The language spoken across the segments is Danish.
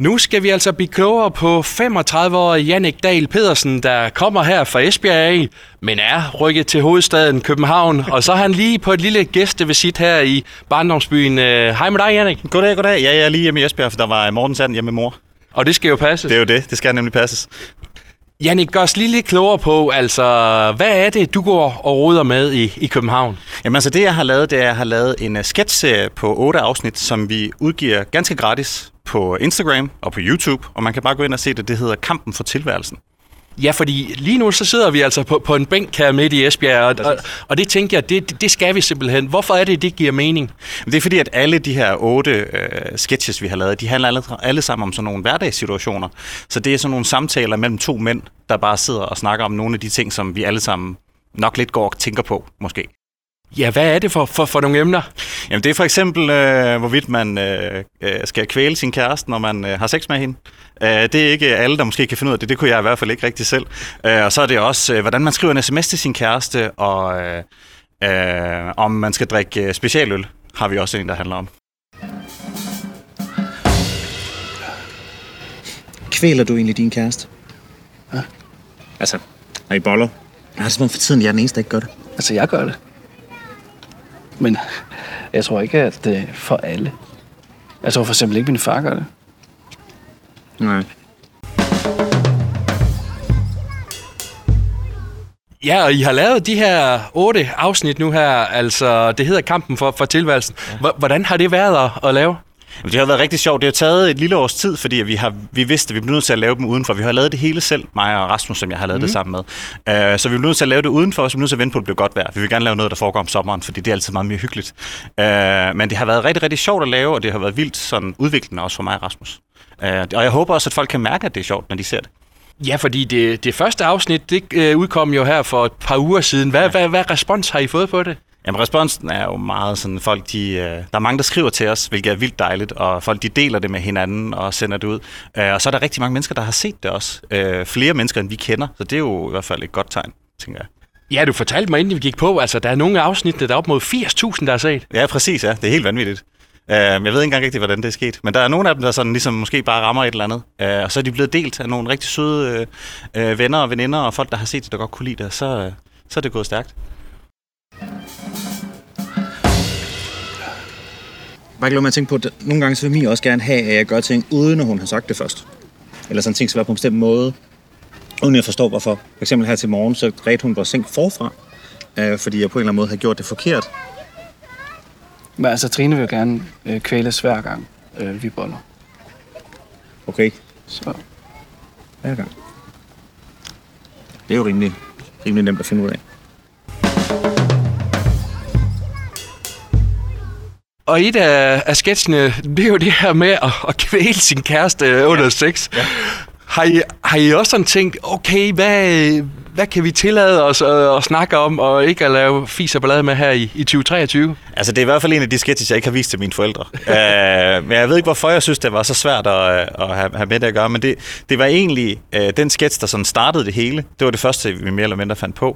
Nu skal vi altså blive klogere på 35-årige Jannik Dahl Pedersen, der kommer her fra Esbjerg men er rykket til hovedstaden København. Og så er han lige på et lille gæstevisit her i barndomsbyen. Øh, hej med dig, Jannik. Goddag, goddag. Ja, jeg er lige hjemme i Esbjerg, for der var morgensand hjemme med mor. Og det skal jo passe. Det er jo det. Det skal nemlig passes. Jannik, gør os lige lidt klogere på, altså, hvad er det, du går og roder med i, i København? Jamen altså, det jeg har lavet, det er, at jeg har lavet en uh, sketchserie på otte afsnit, som vi udgiver ganske gratis på Instagram og på YouTube, og man kan bare gå ind og se det. Det hedder Kampen for tilværelsen. Ja, fordi lige nu så sidder vi altså på, på en bænk her midt i Esbjerg, og, og, og det tænker jeg, det, det skal vi simpelthen. Hvorfor er det, det giver mening? Det er fordi, at alle de her otte øh, sketches, vi har lavet, de handler alle, alle sammen om sådan nogle hverdagssituationer. Så det er sådan nogle samtaler mellem to mænd, der bare sidder og snakker om nogle af de ting, som vi alle sammen nok lidt går og tænker på, måske. Ja, hvad er det for, for, for nogle emner? Jamen det er for eksempel, øh, hvorvidt man øh, øh, skal kvæle sin kæreste, når man øh, har sex med hende. Øh, det er ikke alle, der måske kan finde ud af det. Det kunne jeg i hvert fald ikke rigtig selv. Øh, og så er det også, øh, hvordan man skriver en sms til sin kæreste, og øh, om man skal drikke specialøl, har vi også en, der handler om. Kvæler du egentlig din kæreste? Ja. Altså, er I boller? Jeg har det som om for tiden, jeg er den eneste, der ikke gør det. Altså, jeg gør det. Men jeg tror ikke, at det er for alle. Jeg tror for eksempel ikke, at min far gør det. Nej. Ja, og I har lavet de her otte afsnit nu her, altså det hedder Kampen for, for tilværelsen. Hvordan har det været at, at lave? Det har været rigtig sjovt. Det har taget et lille års tid, fordi vi, har, vi vidste, at vi blev nødt til at lave dem udenfor. Vi har lavet det hele selv, mig og Rasmus, som jeg har lavet mm. det sammen med. Uh, så vi blev nødt til at lave det udenfor, og så vi blev nødt til at vente på, at det blev godt vejr. Vi vil gerne lave noget, der foregår om sommeren, fordi det er altid meget mere hyggeligt. Uh, men det har været rigtig, rigtig sjovt at lave, og det har været vildt sådan udviklende også for mig og Rasmus. Uh, og jeg håber også, at folk kan mærke, at det er sjovt, når de ser det. Ja, fordi det, det første afsnit, det øh, udkom jo her for et par uger siden. Hvad, ja. hvad, hvad respons har I fået på det? Jamen, responsen er jo meget sådan, folk de, øh, der er mange, der skriver til os, hvilket er vildt dejligt, og folk de deler det med hinanden og sender det ud. Øh, og så er der rigtig mange mennesker, der har set det også. Øh, flere mennesker, end vi kender, så det er jo i hvert fald et godt tegn, tænker jeg. Ja, du fortalte mig, inden vi gik på, altså der er nogle afsnit, der er op mod 80.000, der er set. Ja, præcis, ja. Det er helt vanvittigt. Øh, jeg ved ikke engang rigtig, hvordan det er sket. Men der er nogle af dem, der sådan ligesom måske bare rammer et eller andet. Øh, og så er de blevet delt af nogle rigtig søde øh, øh venner og veninder og folk, der har set det, der godt kunne lide det. Så, øh, så er det gået stærkt. Bare ikke at tænke på, at nogle gange så vil Mia også gerne have, at jeg gør ting, uden at hun har sagt det først. Eller sådan ting skal være på en bestemt måde, uden jeg forstår hvorfor. For eksempel her til morgen, så redte hun vores seng forfra, øh, fordi jeg på en eller anden måde har gjort det forkert. Men altså, Trine vil jo gerne øh, kvæles hver gang, øh, vi boller. Okay, Så hver gang. Det er jo rimelig, rimelig nemt at finde ud af. Og et af, af sketchene, det er jo det her med at, at kvæle sin kæreste under ja. sex. Ja. Har, I, har I også sådan tænkt, okay, hvad, hvad kan vi tillade os at, at snakke om, og ikke at lave fis og ballade med her i, i 2023? Altså, det er i hvert fald en af de sketches, jeg ikke har vist til mine forældre. uh, men jeg ved ikke, hvorfor jeg synes, det var så svært at, at have, have med det at gøre. Men det, det var egentlig uh, den sketch, der sådan startede det hele. Det var det første, vi mere eller mindre fandt på.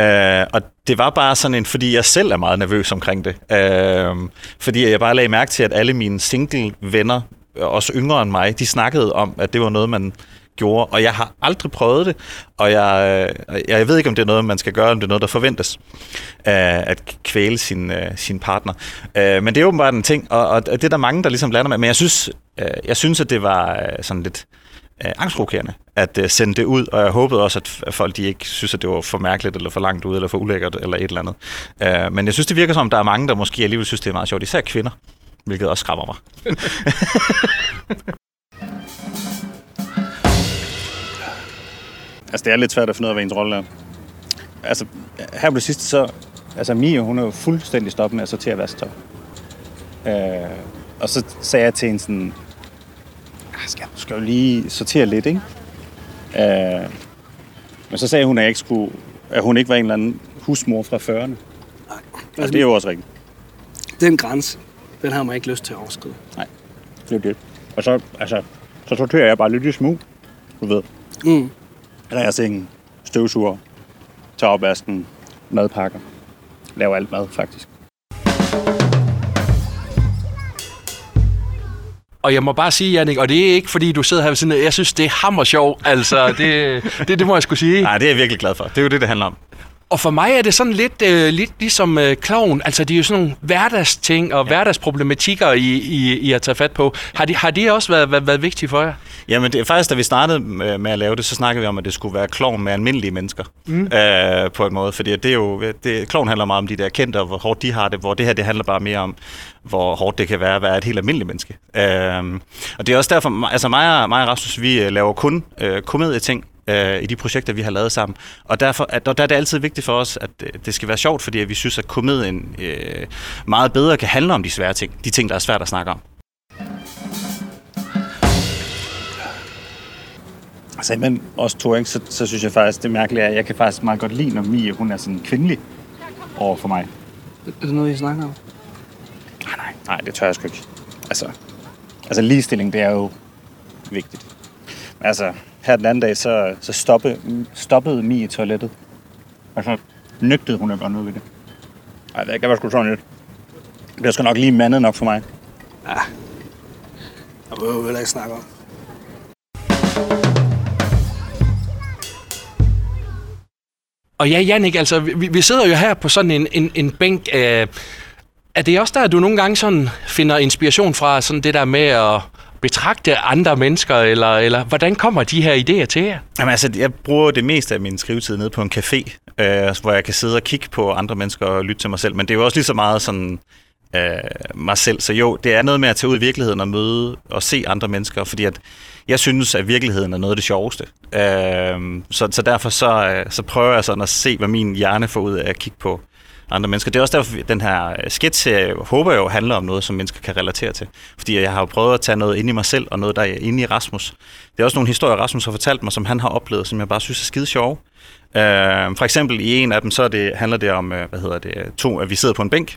Uh, og det var bare sådan en, fordi jeg selv er meget nervøs omkring det. Uh, fordi jeg bare lagde mærke til, at alle mine single venner, Øh, også yngre end mig, de snakkede om, at det var noget, man gjorde, og jeg har aldrig prøvet det, og jeg, øh, jeg ved ikke, om det er noget, man skal gøre, om det er noget, der forventes, øh, at kvæle sin, øh, sin partner. Øh, men det er åbenbart en ting, og det er der mange, der ligesom lander med, men jeg synes, jeg synes at det var sådan lidt angstprovokerende at sende det ud, og jeg håbede også, at folk de ikke synes, at det var for mærkeligt, eller for langt ud, eller for ulækkert, eller et eller andet. Men jeg synes, det virker som, at der er mange, der måske alligevel synes, det er meget sjovt, især kvinder, hvilket også skræmmer mig. Altså, det er lidt svært at finde ud af, hvad ens rolle er. Altså, her på det sidste, så... Altså, Mia, hun er jo fuldstændig stoppet med at sortere vasketøj. Øh, og så sagde jeg til hende sådan... "Ah, Skal, du skal jo lige sortere lidt, ikke? Øh, men så sagde hun, at, jeg ikke skulle, at hun ikke var en eller anden husmor fra 40'erne. Nej. Og det er jo også rigtigt. Den grænse, den har man ikke lyst til at overskride. Nej, det er det. Og så, altså, så sorterer jeg bare lidt i smug, du ved. Mm. Ræger sengen, støvsuger, tager opvasken, madpakker. Laver alt mad, faktisk. Og jeg må bare sige, Jannik, og det er ikke fordi, du sidder her ved siden af, jeg synes, det er hammer sjov. Altså, det, det, det må jeg skulle sige. Nej, det er jeg virkelig glad for. Det er jo det, det handler om. Og for mig er det sådan lidt, øh, lidt ligesom øh, kloven. Altså, det er jo sådan nogle hverdagsting og ja. hverdagsproblematikker, I, I, I har taget fat på. Har de, har de også været, været, været vigtige for jer? Jamen, det, faktisk, da vi startede med, med at lave det, så snakkede vi om, at det skulle være kloven med almindelige mennesker. Mm. Øh, på en måde. Fordi det er jo, det, kloven handler meget om de der kendte, og hvor hårdt de har det. Hvor det her, det handler bare mere om, hvor hårdt det kan være at være et helt almindeligt menneske. Øh, og det er også derfor, altså mig og, mig og Rasmus, vi øh, laver kun øh, komedieting øh, i de projekter, vi har lavet sammen. Og derfor at, og der er det altid vigtigt for os, at øh, det skal være sjovt, fordi vi synes, at komedien øh, meget bedre kan handle om de svære ting. De ting, der er svært at snakke om. Altså, men også to, ikke, så, så synes jeg faktisk, det er mærkeligt, at jeg kan faktisk meget godt lide, når Mie, hun er sådan kvindelig over for mig. Er det noget, I snakker om? Nej, nej, nej, det tør jeg sgu ikke. Altså, altså ligestilling, det er jo vigtigt. Men altså, her den anden dag, så, så stoppe, stoppede Mie i toilettet. Og så nøgtede hun at gøre noget ved det. Ej, det var sgu sådan lidt. Det bliver sgu nok lige mandet nok for mig. Ja. Jeg behøver vel ikke snakke om. Og ja, Jannik, altså, vi, vi sidder jo her på sådan en, en, en bænk. Øh, er det også der, at du nogle gange sådan finder inspiration fra sådan det der med at betragte andre mennesker, eller, eller hvordan kommer de her idéer til jer? Jamen altså, jeg bruger det meste af min skrivetid nede på en café, øh, hvor jeg kan sidde og kigge på andre mennesker og lytte til mig selv. Men det er jo også lige så meget sådan øh, mig selv. Så jo, det er noget med at tage ud i virkeligheden og møde og se andre mennesker, fordi at jeg synes, at virkeligheden er noget af det sjoveste. Øh, så, så derfor så, øh, så prøver jeg sådan at se, hvad min hjerne får ud af at kigge på andre mennesker. Det er også derfor, at den her øh, sketch håber jeg jo handler om noget, som mennesker kan relatere til. Fordi jeg har jo prøvet at tage noget ind i mig selv, og noget, der er inde i Rasmus. Det er også nogle historier, Rasmus har fortalt mig, som han har oplevet, som jeg bare synes er skide sjove. Øh, for eksempel i en af dem, så det, handler det om, øh, hvad hedder det, to, at vi sidder på en bænk,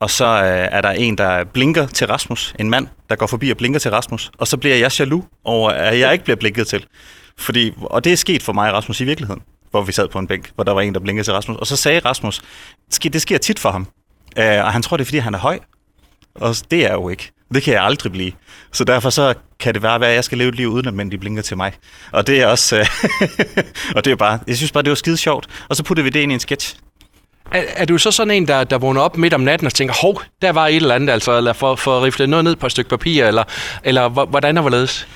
og så øh, er der en, der blinker til Rasmus, en mand, der går forbi og blinker til Rasmus, og så bliver jeg jaloux over, at jeg ikke bliver blinket til. Fordi, og det er sket for mig og Rasmus i virkeligheden, hvor vi sad på en bænk, hvor der var en, der blinkede til Rasmus, og så sagde Rasmus, det sker tit for ham, øh, og han tror, det er, fordi han er høj, og det er jeg jo ikke. Det kan jeg aldrig blive. Så derfor så kan det være, at jeg skal leve et liv uden, at mænd de blinker til mig. Og det er også... Øh, og det er bare... Jeg synes bare, det var skide sjovt. Og så puttede vi det ind i en sketch. Er, er du så sådan en, der, der vågner op midt om natten og tænker, hov, der var et eller andet, altså, eller for, for at rifle noget ned på et stykke papir, eller, eller hvordan og hvorledes?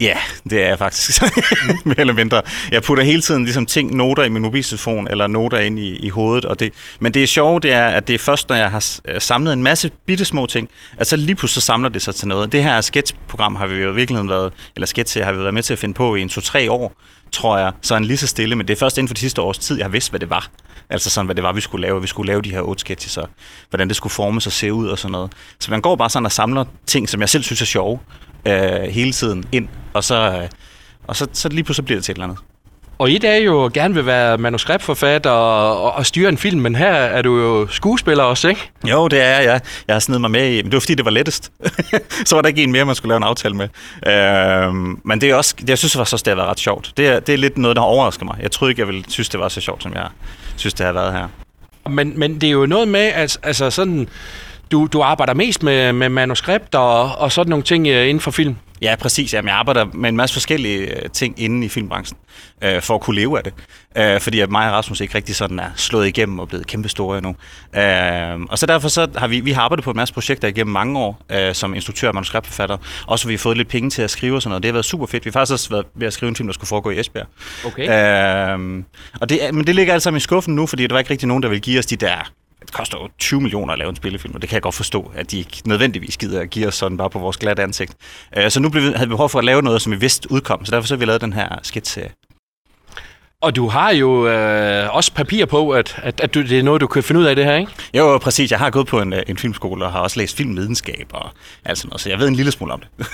Ja, det er jeg faktisk. Mere eller mindre. Jeg putter hele tiden ligesom ting, noter i min mobiltelefon, eller noter ind i, i hovedet. Og det, men det er sjovt, det er, at det er først, når jeg har øh, samlet en masse bitte små ting, at så lige pludselig så samler det sig til noget. Det her sketchprogram har vi jo virkelig været, eller sketch har vi været med til at finde på i en to-tre år, tror jeg. Så en lige så stille, men det er først inden for de sidste års tid, jeg har vidst, hvad det var. Altså sådan, hvad det var, vi skulle lave. Vi skulle lave de her otte sketches, og hvordan det skulle formes og se ud og sådan noget. Så man går bare sådan og samler ting, som jeg selv synes er sjove, øh, hele tiden ind, og så, øh, og så, så lige pludselig bliver det til et eller andet. Og et er jo gerne vil være manuskriptforfatter og, og, og styre en film, men her er du jo skuespiller også, ikke? Jo, det er jeg. Jeg har snedet mig med i, men det var fordi, det var lettest. så var der ikke en mere, man skulle lave en aftale med. Øh, men det er også, jeg synes også, det har været ret sjovt. Det er, det er lidt noget, der har overrasket mig. Jeg troede ikke, jeg ville synes, det var så sjovt, som jeg synes, det har været her. Men, men det er jo noget med, at altså sådan, du, du arbejder mest med, med manuskript og, og sådan nogle ting øh, inden for film. Ja, præcis. Jamen, jeg arbejder med en masse forskellige øh, ting inden i filmbranchen, øh, for at kunne leve af det. Øh, fordi at mig og Rasmus ikke rigtig sådan er slået igennem og blevet kæmpe store endnu. Øh, og så derfor så har vi, vi har arbejdet på en masse projekter igennem mange år, øh, som instruktør og manuskriptforfatter. Også vi har fået lidt penge til at skrive og sådan noget. Det har været super fedt. Vi har faktisk også været ved at skrive en film, der skulle foregå i Esbjerg. Okay. Øh, og det, men det ligger alt sammen i skuffen nu, fordi der var ikke rigtig nogen, der vil give os de der det koster jo 20 millioner at lave en spillefilm, og det kan jeg godt forstå, at de ikke nødvendigvis gider at give os sådan bare på vores glatte ansigt. Øh, så nu blev havde vi behov for at lave noget, som vi vidste udkom, så derfor så har vi lavet den her sketch og du har jo øh, også papir på, at, at, at du, det er noget, du kan finde ud af det her, ikke? Jo, præcis. Jeg har gået på en, øh, en filmskole og har også læst filmvidenskab og alt sådan noget, så jeg ved en lille smule om det.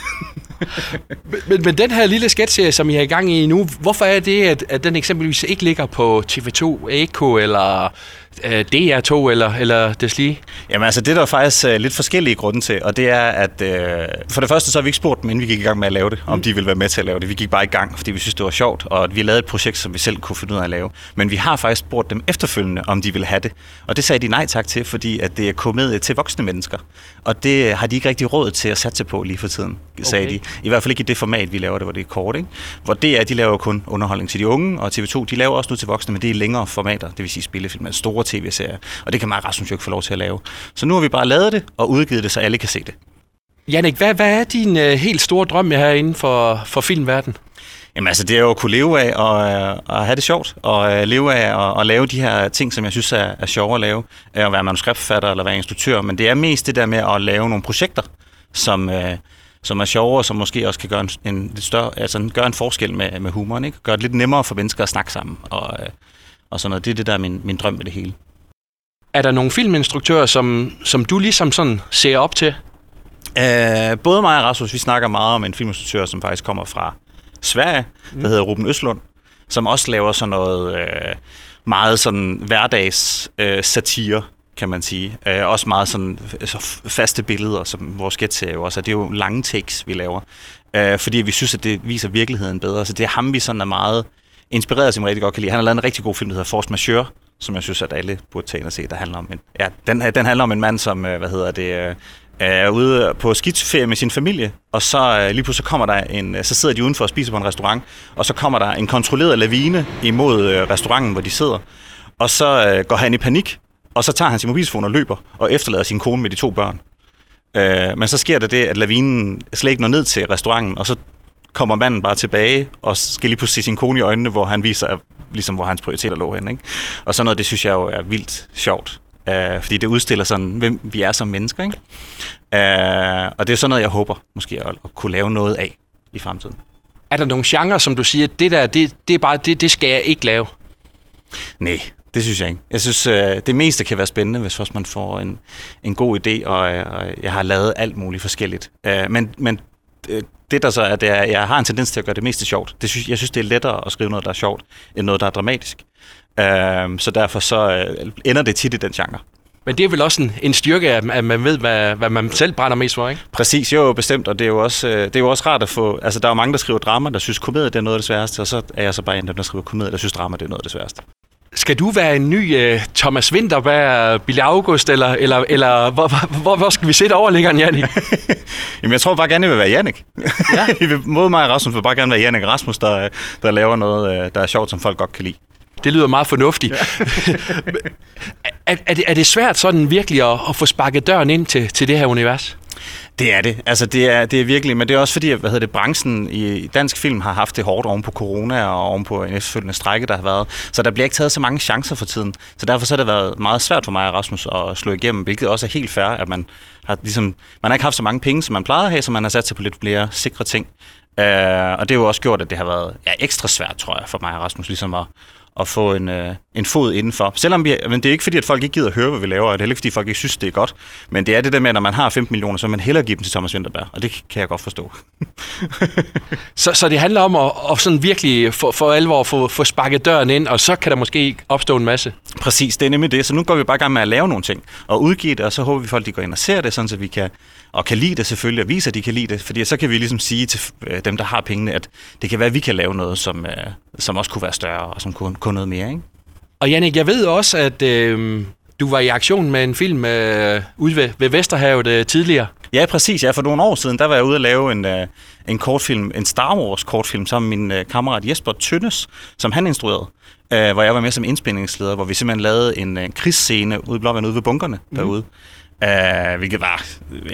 men, men den her lille sketchserie, som I er i gang i nu, hvorfor er det, at, at den eksempelvis ikke ligger på TV2 Eko eller DR2 eller, eller deslige? Jamen altså, det er der faktisk uh, lidt forskellige grunde til, og det er, at uh, for det første så har vi ikke spurgt dem, inden vi gik i gang med at lave det, om de ville være med til at lave det. Vi gik bare i gang, fordi vi synes, det var sjovt, og at vi lavede et projekt, som vi selv kunne finde ud af at lave. Men vi har faktisk spurgt dem efterfølgende, om de ville have det. Og det sagde de nej tak til, fordi at det er kommet til voksne mennesker. Og det har de ikke rigtig råd til at satse på lige for tiden, sagde Okay. de. I hvert fald ikke i det format, vi laver det, hvor det er kort. Ikke? Hvor DR, de laver kun underholdning til de unge, og TV2, de laver også noget til voksne, men det er længere formater, det vil sige spillefilm, store tv-serier. Og det kan mig Rasmus jo ikke få lov til at lave. Så nu har vi bare lavet det og udgivet det, så alle kan se det. Jannik, hvad, hvad er din øh, helt store drøm her inden for, for filmverden? Jamen altså, det er jo at kunne leve af og, øh, og have det sjovt, og øh, leve af og, og lave de her ting, som jeg synes er, er sjove at lave. Øh, At være manuskriptforfatter eller være instruktør, men det er mest det der med at lave nogle projekter, som, øh, som er sjove, og som måske også kan gøre en, en lidt større, altså gøre en forskel med, med humoren, ikke? Gøre det lidt nemmere for mennesker at snakke sammen, og, øh, og sådan noget. Det er det, der er min, min drøm med det hele. Er der nogle filminstruktører, som, som du ligesom sådan ser op til? Øh, både mig og Rasmus, vi snakker meget om en filminstruktør, som faktisk kommer fra Sverige, mm. der hedder Ruben Østlund, som også laver sådan noget øh, meget sådan hverdags øh, satire, kan man sige. Øh, også meget sådan så f- faste billeder, som vores sketch jo også er. Det er jo lange takes, vi laver. Øh, fordi vi synes, at det viser virkeligheden bedre. Så det er ham, vi sådan er meget inspireret, som jeg rigtig godt kan lide. Han har lavet en rigtig god film, der hedder Force Majeure, som jeg synes, at alle burde tage ind og se, der handler om en, ja, den, øh, den handler om en mand, som, øh, hvad hedder det, øh, er ude på skidsferie med sin familie, og så lige pludselig så kommer der en, så sidder de udenfor og spiser på en restaurant, og så kommer der en kontrolleret lavine imod restauranten, hvor de sidder, og så går han i panik, og så tager han sin mobiltelefon og løber, og efterlader sin kone med de to børn. Øh, men så sker der det, at lavinen slet ikke når ned til restauranten, og så kommer manden bare tilbage, og skal lige pludselig se sin kone i øjnene, hvor han viser, ligesom, hvor hans prioriteter lå hen. Ikke? Og sådan noget, det synes jeg jo er vildt sjovt. Uh, fordi det udstiller sådan, hvem vi er som mennesker. Ikke? Uh, og det er sådan noget, jeg håber måske at, at kunne lave noget af i fremtiden. Er der nogle genrer, som du siger, det der, det, det er bare, det, det skal jeg ikke lave? Nej, det synes jeg ikke. Jeg synes, øh, det meste kan være spændende, hvis først man får en, en god idé, og, øh, og jeg har lavet alt muligt forskelligt. Øh, men men øh, det der så er, det er, jeg har en tendens til at gøre det meste sjovt. Det synes, jeg synes, det er lettere at skrive noget, der er sjovt, end noget, der er dramatisk. Øh, så derfor så øh, ender det tit i den genre. Men det er vel også en, en styrke, at at man ved, hvad, hvad man selv brænder mest for, ikke? Præcis, jo bestemt, og det er jo også, øh, det er jo også rart at få... Altså, der er jo mange, der skriver drama, der synes, komedie det er noget af det sværeste, og så er jeg så bare en af dem, der skriver komedie, der synes, drama det er noget af det sværeste. Skal du være en ny uh, Thomas Winterberg, Billy August, eller, eller, eller hvor, hvor, hvor, skal vi sætte overliggeren, Jannik? Jamen, jeg tror bare gerne, jeg vil være Jannik. Ja. Både mig og Rasmus vil bare gerne være Jannik Rasmus, der, der laver noget, øh, der er sjovt, som folk godt kan lide. Det lyder meget fornuftigt. er, er, det, er det svært sådan virkelig at, at få sparket døren ind til, til det her univers? Det er det. Altså, det er, det er virkelig, men det er også fordi, at, hvad hedder det, branchen i dansk film har haft det hårdt oven på corona og oven på en efterfølgende strække, der har været. Så der bliver ikke taget så mange chancer for tiden. Så derfor så har det været meget svært for mig og Rasmus at slå igennem, hvilket også er helt fair, at man har, ligesom, man har ikke haft så mange penge, som man plejede at have, så man har sat sig på lidt flere sikre ting. Uh, og det har jo også gjort, at det har været ja, ekstra svært, tror jeg, for mig og Rasmus, ligesom at, at få en, øh, en fod indenfor. Selvom vi, men det er ikke fordi, at folk ikke gider at høre, hvad vi laver, og det er heller ikke fordi, folk ikke synes, det er godt. Men det er det der med, at når man har 15 millioner, så vil man hellere give dem til Thomas Winterberg, og det kan jeg godt forstå. Så, så det handler om at, at sådan virkelig for, for alvor få, få sparket døren ind, og så kan der måske opstå en masse. Præcis, det er nemlig det. Så nu går vi bare i gang med at lave nogle ting og udgive det, og så håber vi, at folk de går ind og ser det, sådan så vi kan, og kan lide det selvfølgelig, og vise, at de kan lide det. Fordi så kan vi ligesom sige til øh, dem, der har pengene, at det kan være, at vi kan lave noget, som, øh, som også kunne være større, og som kunne, kunne noget mere. Ikke? Og Jannik, jeg ved også, at øh, du var i aktion med en film øh, ude ved, ved Vesterhavet øh, tidligere. Ja, præcis. Ja, for nogle år siden, der var jeg ude at lave en, øh, en kortfilm, en Star Wars kortfilm, sammen med min øh, kammerat Jesper Tønnes, som han instruerede. Øh, hvor jeg var med som indspilningsleder, hvor vi simpelthen lavede en øh, krigsscene ude, blot ude ved bunkerne mm. derude. Øh, hvilket var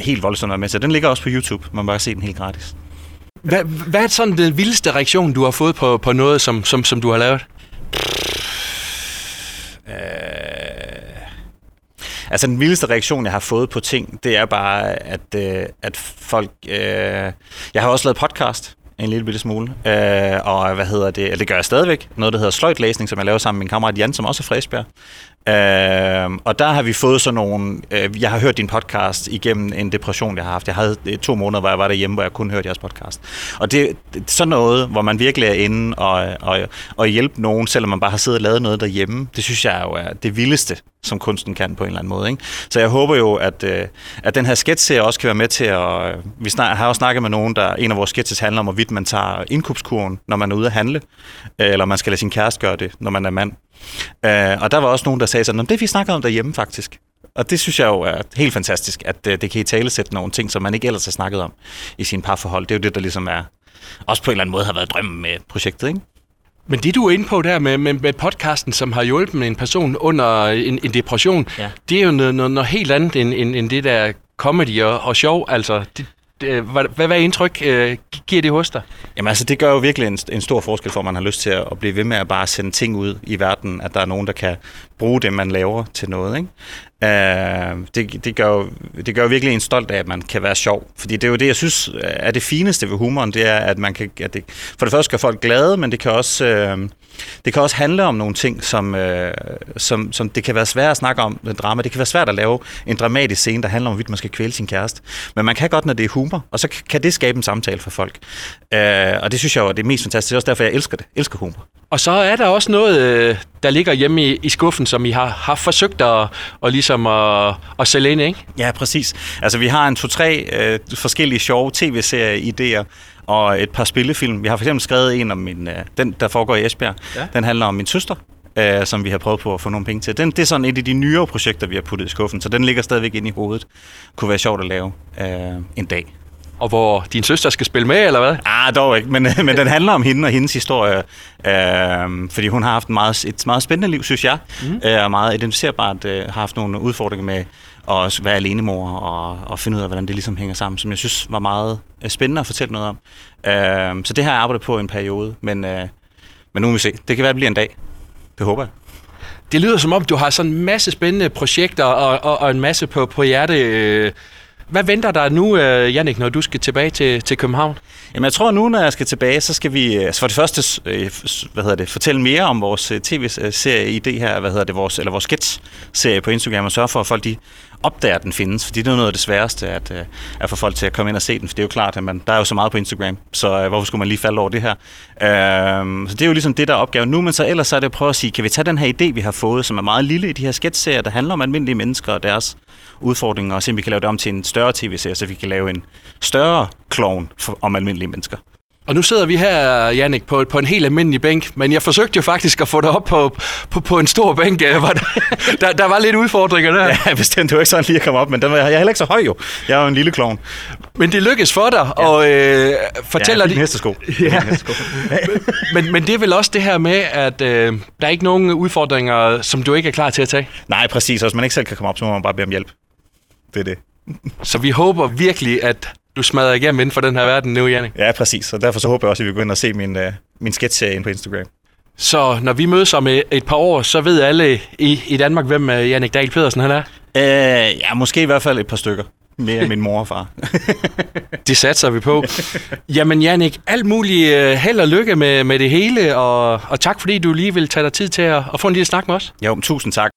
helt voldsomt at med til. Den ligger også på YouTube. Man kan bare se den helt gratis. Hvad, hvad er sådan den vildeste reaktion, du har fået på, på noget, som, som, som du har lavet? Øh... Altså den vildeste reaktion, jeg har fået på ting, det er bare, at, øh, at folk... Øh... Jeg har også lavet podcast en lille bitte smule, øh, og hvad hedder det, eller det gør jeg stadigvæk, noget der hedder sløjtlæsning, som jeg laver sammen med min kammerat Jan, som også er fra Esbjerg. Øh, og der har vi fået sådan nogle... Øh, jeg har hørt din podcast igennem en depression, jeg har haft. Jeg havde øh, to måneder, hvor jeg var derhjemme, hvor jeg kun hørte jeres podcast. Og det, det er sådan noget, hvor man virkelig er inde og, og, og hjælpe nogen, selvom man bare har siddet og lavet noget derhjemme. Det synes jeg jo er det vildeste, som kunsten kan på en eller anden måde. Ikke? Så jeg håber jo, at, øh, at den her sketch også kan være med til at... Vi snak, har også snakket med nogen, der en af vores sketches handler om, hvorvidt man tager indkøbskuren, når man er ude at handle, øh, eller man skal lade sin kæreste gøre det, når man er mand. Øh, og der var også nogen, der sagde sådan, det vi snakker om derhjemme faktisk. Og det synes jeg jo er helt fantastisk, at øh, det kan i tale sætte nogle ting, som man ikke ellers har snakket om i sine parforhold. Det er jo det, der ligesom er, også på en eller anden måde har været drømmen med projektet, ikke? Men det, du er inde på der med, med, med podcasten, som har hjulpet en person under en, en depression, ja. det er jo noget, noget, noget helt andet end, end, end det der comedy og, og sjov. Altså, det, det, hvad, hvad er indtryk øh, giver det hos dig? Jamen altså, det gør jo virkelig en, en stor forskel for, at man har lyst til at, at blive ved med at bare sende ting ud i verden, at der er nogen, der kan bruge det, man laver til noget. Ikke? Øh, det, det, gør jo, det gør jo virkelig en stolt af, at man kan være sjov. Fordi det er jo det, jeg synes øh, er det fineste ved humoren, det er, at man kan... At det, for det første gør folk glade, men det kan også... Øh, det kan også handle om nogle ting, som, øh, som, som det kan være svært at snakke om, en drama. Det kan være svært at lave en dramatisk scene, der handler om, hvorvidt man skal kvæle sin kæreste. Men man kan godt, når det er humor, og så kan det skabe en samtale for folk. Uh, og det synes jeg jo er det mest fantastiske. Det er også derfor, jeg elsker det. Elsker humor. Og så er der også noget, der ligger hjemme i, i skuffen, som I har, har forsøgt at, og ligesom at, at sælge ind, ikke? Ja, præcis. Altså, vi har en to-tre øh, forskellige sjove tv-serie-idéer og et par spillefilm. Vi har for eksempel skrevet en om min, øh, den, der foregår i Esbjerg. Ja. Den handler om min søster, øh, som vi har prøvet på at få nogle penge til. Den, det er sådan et af de nyere projekter, vi har puttet i skuffen, så den ligger stadigvæk inde i hovedet. Kunne være sjovt at lave øh, en dag og hvor din søster skal spille med, eller hvad? Ah, dog ikke, men, men den handler om hende og hendes historie, øh, fordi hun har haft meget, et meget spændende liv, synes jeg, mm. øh, og meget identificerbart, øh, har haft nogle udfordringer med at være alenemor og, og finde ud af, hvordan det ligesom hænger sammen, som jeg synes var meget øh, spændende at fortælle noget om. Øh, så det har jeg arbejdet på en periode, men, øh, men nu må vi se. Det kan være, det bliver en dag. Det håber jeg. Det lyder som om, du har sådan en masse spændende projekter og, og, og en masse på, på hjerte. Øh hvad venter der nu, øh, Jannik, når du skal tilbage til, til København? Jamen, jeg tror nu, når jeg skal tilbage, så skal vi øh, altså for det første øh, hvad hedder det, fortælle mere om vores tv-serie i det her, hvad hedder det, vores, eller vores sketch-serie på Instagram, og sørge for, at folk de opdager, at den findes, fordi det er noget af det sværeste, at, øh, at få folk til at komme ind og se den, for det er jo klart, at man, der er jo så meget på Instagram, så øh, hvorfor skulle man lige falde over det her? Uh, så det er jo ligesom det, der er opgaven nu, men så ellers så er det at prøve at sige, kan vi tage den her idé, vi har fået, som er meget lille i de her sketchserier, der handler om almindelige mennesker og deres udfordringer, og se, om vi kan lave det om til en større tv-serie, så vi kan lave en større klovn om almindelige mennesker. Og nu sidder vi her, Jannik, på, på en helt almindelig bænk, men jeg forsøgte jo faktisk at få det op på, på, på en stor bænk. Var der, der, der var lidt udfordringer der. Ja, bestemt. Det var ikke sådan lige at komme op, men den var, jeg er heller ikke så høj jo. Jeg er jo en lille klovn. Men det lykkedes for dig, ja. og øh, fortæller... Ja, næste sko. Ja. men, men det er vel også det her med, at øh, der er ikke nogen udfordringer, som du ikke er klar til at tage? Nej, præcis. Og hvis man ikke selv kan komme op, så må man bare bede om hjælp. Det er det. Så vi håber virkelig, at du smadrer igennem inden for den her verden nu, Janne. Ja, præcis. Og derfor så håber jeg også, at vi går ind og se min, uh, min sketch-serie på Instagram. Så når vi mødes om et par år, så ved alle i, i Danmark, hvem uh, Jannik Dahl Pedersen han er? Uh, ja, måske i hvert fald et par stykker. Mere min mor og far. det satser vi på. Jamen Jannik, alt muligt held og lykke med, med det hele, og, og tak fordi du lige vil tage dig tid til at, at få en lille snak med os. Jo, tusind tak.